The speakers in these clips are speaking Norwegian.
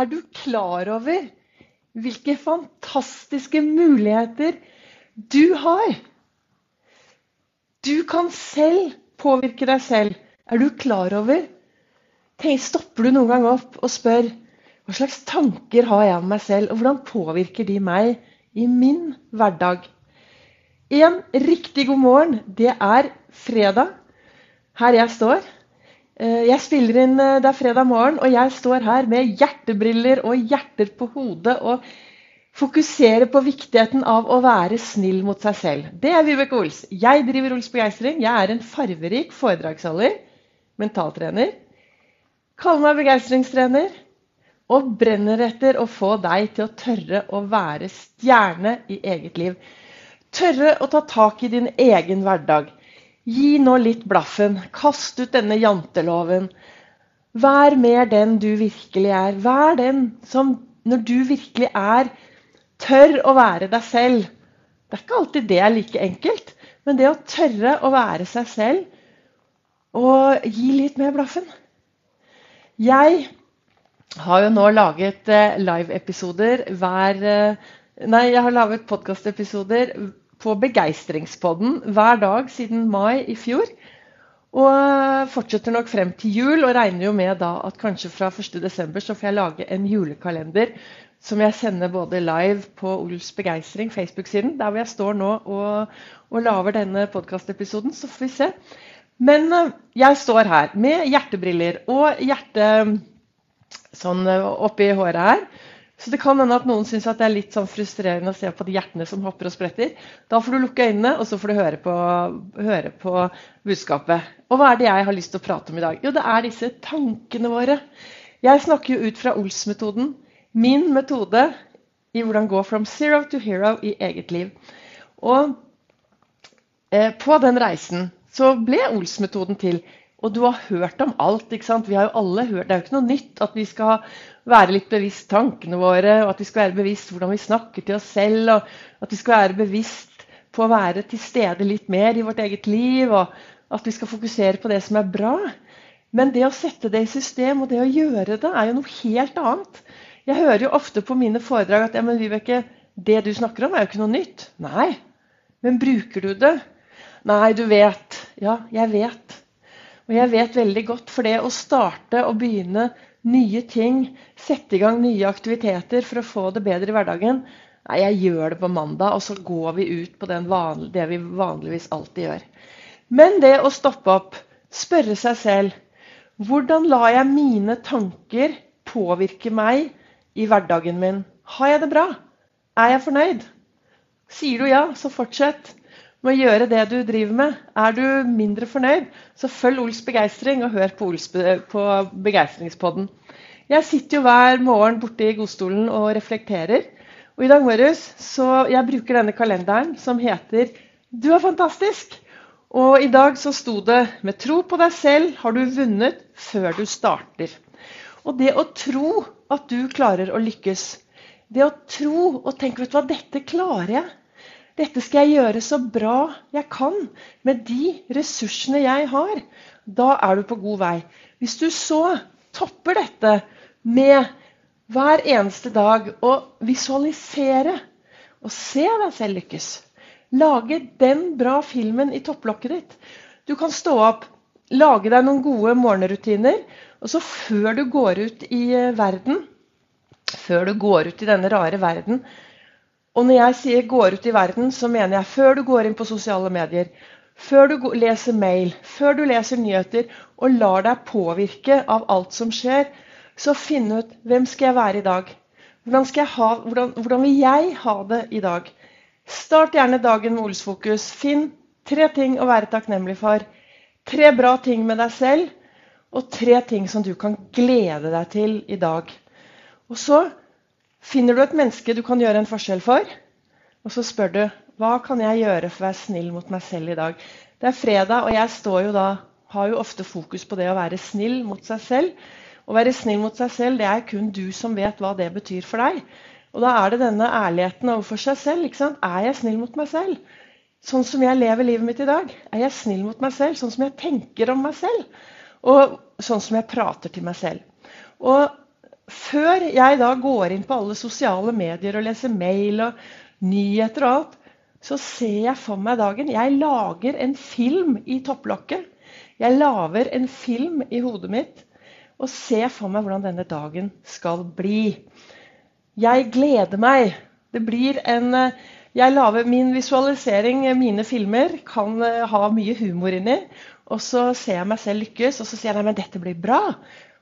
Er du klar over hvilke fantastiske muligheter du har? Du kan selv påvirke deg selv. Er du klar over? Stopper du noen gang opp og spør hva slags tanker har jeg om meg selv, og hvordan påvirker de meg i min hverdag? En riktig god morgen. Det er fredag her jeg står. Eh, jeg spiller inn eh, Det er fredag morgen, og jeg står her med hjertebriller og hjerter på hodet og fokuserer på viktigheten av å være snill mot seg selv. Det er Vibeke Ols. Jeg driver Ols Begeistring. Jeg er en farverik foredragsholder, mentaltrener. Kaller meg begeistringstrener og brenner etter å få deg til å tørre å være stjerne i eget liv. Tørre å ta tak i din egen hverdag. Gi nå litt blaffen. Kast ut denne janteloven. Vær mer den du virkelig er. Vær den som, når du virkelig er, tør å være deg selv. Det er ikke alltid det er like enkelt, men det å tørre å være seg selv og gi litt mer blaffen. Jeg har jo nå laget eh, live-episoder hver eh, Nei, jeg har laget podkastepisoder på Begeistringspodden hver dag siden mai i fjor. Og fortsetter nok frem til jul, og regner jo med da at kanskje fra 1.12. så får jeg lage en julekalender som jeg sender både live på Ols Begeistring, Facebook-siden, der hvor jeg står nå og, og lager denne podkastepisoden. Så får vi se. Men uh, jeg står her med hjertebriller og hjerte sånn uh, oppi håret her. Så det kan hende at noen syns det er litt sånn frustrerende å se på de hjertene som hopper og spretter. Da får du lukke øynene, og så får du høre på, høre på budskapet. Og hva er det jeg har lyst til å prate om i dag? Jo, det er disse tankene våre. Jeg snakker jo ut fra Ols-metoden. Min metode i hvordan gå from zero to hero i eget liv. Og eh, på den reisen så ble Ols-metoden til. Og du har hørt om alt. ikke sant? Vi har jo alle hørt, Det er jo ikke noe nytt at vi skal være litt bevisst tankene våre, og at vi skal være bevisst hvordan vi snakker til oss selv, og at vi skal være bevisst på å være til stede litt mer i vårt eget liv, og at vi skal fokusere på det som er bra. Men det å sette det i system og det å gjøre det, er jo noe helt annet. Jeg hører jo ofte på mine foredrag at ja, men Vibeke, det du snakker om, er jo ikke noe nytt. Nei. Men bruker du det? Nei, du vet. Ja, jeg vet. Og jeg vet veldig godt, for det å starte og begynne nye ting, sette i gang nye aktiviteter for å få det bedre i hverdagen Nei, jeg gjør det på mandag, og så går vi ut på vanlige, det vi vanligvis alltid gjør. Men det å stoppe opp, spørre seg selv Hvordan lar jeg mine tanker påvirke meg i hverdagen min? Har jeg det bra? Er jeg fornøyd? Sier du ja, så fortsett med å gjøre det du driver med. Er du mindre fornøyd, så følg Ols begeistring og hør på, Ols på Begeistringspodden. Jeg sitter jo hver morgen borte i godstolen og reflekterer. Og i dag morges så jeg bruker denne kalenderen som heter 'Du er fantastisk'. Og i dag så sto det 'Med tro på deg selv har du vunnet før du starter'. Og det å tro at du klarer å lykkes, det å tro og tenke vet du hva, 'Dette klarer jeg'. Dette skal jeg gjøre så bra jeg kan med de ressursene jeg har. Da er du på god vei. Hvis du så topper dette med hver eneste dag å visualisere og se deg selv lykkes. Lage den bra filmen i topplokket ditt. Du kan stå opp, lage deg noen gode morgenrutiner, og så før du går ut i eh, verden, før du går ut i denne rare verden, og når jeg sier 'går ut i verden', så mener jeg før du går inn på sosiale medier, før du leser mail, før du leser nyheter og lar deg påvirke av alt som skjer, så finn ut hvem skal jeg være i dag? Hvordan, ha, hvordan, hvordan vil jeg ha det i dag? Start gjerne dagen med Olsfokus. Finn tre ting å være takknemlig for. Tre bra ting med deg selv, og tre ting som du kan glede deg til i dag. Og så Finner du et menneske du kan gjøre en forskjell for, og så spør du hva kan jeg gjøre for å være snill mot meg selv i dag. Det er fredag, og jeg jo da, har jo ofte fokus på det å være snill mot seg selv. Å være snill mot seg selv det er kun du som vet hva det betyr for deg. Og da er det denne ærligheten overfor seg selv. Er jeg snill mot meg selv? Sånn som jeg lever livet mitt i dag. Er jeg snill mot meg selv? Sånn som jeg tenker om meg selv? Og sånn som jeg prater til meg selv. Og før jeg da går inn på alle sosiale medier og leser mail og nyheter og alt, så ser jeg for meg dagen. Jeg lager en film i topplokket. Jeg lager en film i hodet mitt og ser for meg hvordan denne dagen skal bli. Jeg gleder meg. Det blir en jeg laver Min visualisering, mine filmer, kan ha mye humor inni. Og så ser jeg meg selv lykkes, og så sier jeg nei, men dette blir bra.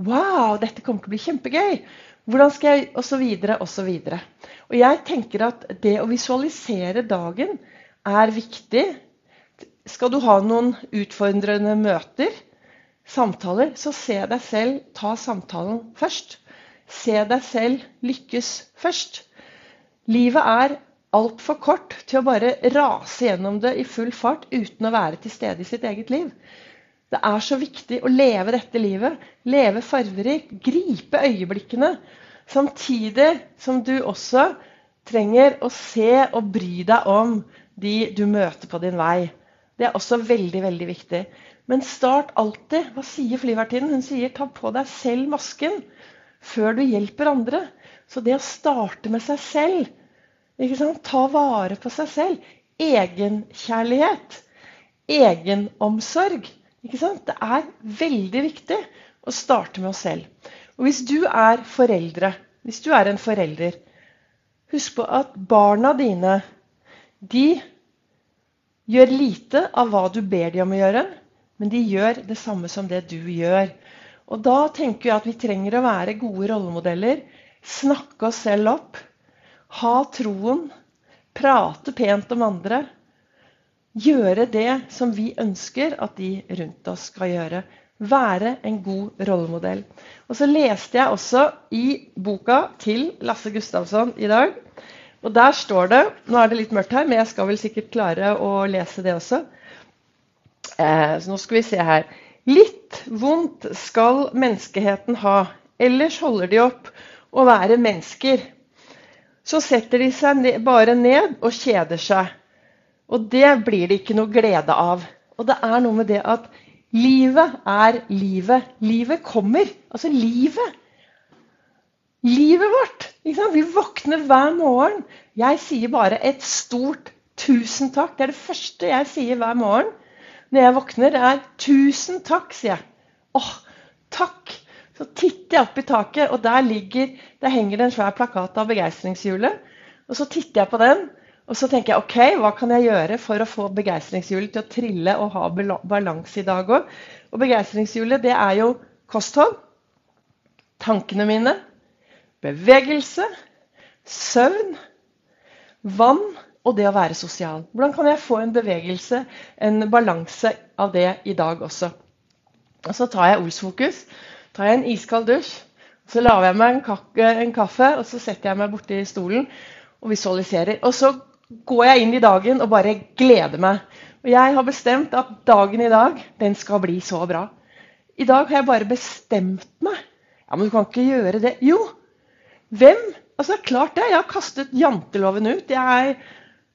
Wow, dette kommer til å bli kjempegøy. Hvordan skal jeg Og så videre og så videre. Og jeg tenker at det å visualisere dagen er viktig. Skal du ha noen utfordrende møter, samtaler, så se deg selv ta samtalen først. Se deg selv lykkes først. Livet er altfor kort til å bare rase gjennom det i full fart uten å være til stede i sitt eget liv. Det er så viktig å leve dette livet, leve farverikt, gripe øyeblikkene. Samtidig som du også trenger å se og bry deg om de du møter på din vei. Det er også veldig veldig viktig. Men start alltid. Hva sier flyvertinnen? Hun sier ta på deg selv masken før du hjelper andre. Så det å starte med seg selv, ta vare på seg selv, egenkjærlighet, egenomsorg det er veldig viktig å starte med oss selv. Og hvis du er foreldre, hvis du er en forelder, husk på at barna dine de gjør lite av hva du ber dem om å gjøre, men de gjør det samme som det du gjør. Og da tenker jeg at vi trenger å være gode rollemodeller. Snakke oss selv opp. Ha troen. Prate pent om andre gjøre det som vi ønsker at de rundt oss skal gjøre. Være en god rollemodell. Og så leste jeg også i boka til Lasse Gustavsson i dag. Og der står det Nå er det litt mørkt her, men jeg skal vel sikkert klare å lese det også. Eh, så nå skal vi se her. Litt vondt skal menneskeheten ha, ellers holder de opp å være mennesker. Så setter de seg bare ned og kjeder seg. Og det blir det ikke noe glede av. Og det er noe med det at livet er livet. Livet kommer. Altså livet. Livet vårt. Vi våkner hver morgen. Jeg sier bare et stort tusen takk. Det er det første jeg sier hver morgen når jeg våkner. Det er 'tusen takk', sier jeg. Åh, takk! Så titter jeg opp i taket, og der, ligger, der henger det en svær plakat av begeistringshjulet. Og så titter jeg på den, og så tenker jeg ok, hva kan jeg gjøre for å få begeistringshjulet til å trille og ha balanse i dag òg? Og begeistringshjulet, det er jo kosthold, tankene mine, bevegelse, søvn, vann og det å være sosial. Hvordan kan jeg få en bevegelse, en balanse av det i dag også? Og Så tar jeg Ols-fokus. tar jeg en iskald dusj. Så lager jeg meg en, kaffe, og så setter jeg meg borti stolen og visualiserer. Og så går jeg inn i dagen og bare gleder meg. Og jeg har bestemt at dagen i dag, den skal bli så bra. I dag har jeg bare bestemt meg. Ja, Men du kan ikke gjøre det. Jo! Hvem? Altså, klart det. Jeg har kastet janteloven ut. Jeg,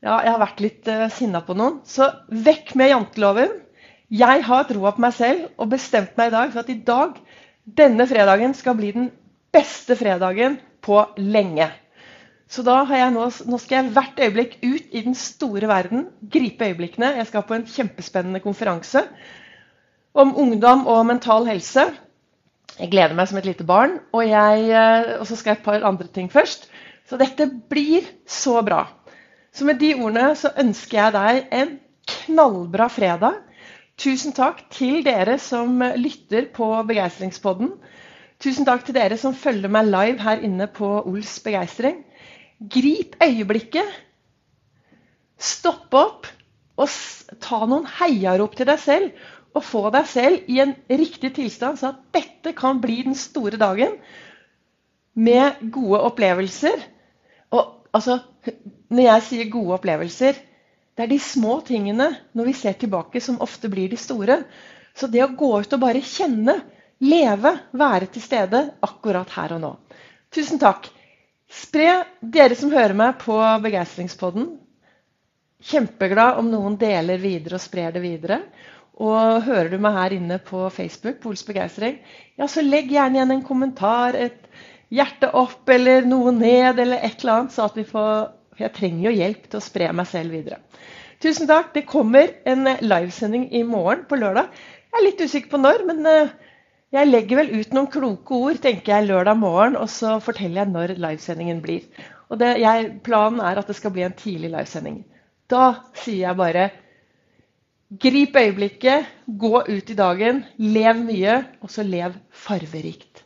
ja, jeg har vært litt uh, sinna på noen. Så vekk med janteloven. Jeg har troa på meg selv og bestemt meg i dag for at i dag, denne fredagen, skal bli den beste fredagen på lenge. Så da har jeg nå, nå skal jeg hvert øyeblikk ut i den store verden, gripe øyeblikkene. Jeg skal på en kjempespennende konferanse om ungdom og mental helse. Jeg gleder meg som et lite barn. Og, jeg, eh, og så skal jeg et par andre ting først. Så dette blir så bra. Så med de ordene så ønsker jeg deg en knallbra fredag. Tusen takk til dere som lytter på Begeistringspodden. Tusen takk til dere som følger meg live her inne på Ols begeistring. Grip øyeblikket. Stopp opp og ta noen heiarop til deg selv. Og få deg selv i en riktig tilstand, så at dette kan bli den store dagen med gode opplevelser. Og altså, når jeg sier gode opplevelser, det er de små tingene når vi ser tilbake, som ofte blir de store. Så det å gå ut og bare kjenne, leve, være til stede akkurat her og nå. Tusen takk. Spre dere som hører meg på Begeistringspodden. Kjempeglad om noen deler videre og sprer det videre. Og hører du meg her inne på Facebook, Pols begeistring, ja, så legg gjerne igjen en kommentar, et, hjerte opp eller noe ned eller et eller annet, så at vi får For jeg trenger jo hjelp til å spre meg selv videre. Tusen takk. Det kommer en livesending i morgen på lørdag. Jeg er litt usikker på når, men eh, jeg legger vel ut noen kloke ord tenker jeg, lørdag morgen, og så forteller jeg når livesendingen blir. Og det, jeg, Planen er at det skal bli en tidlig livesending. Da sier jeg bare grip øyeblikket, gå ut i dagen, lev mye, og så lev farverikt.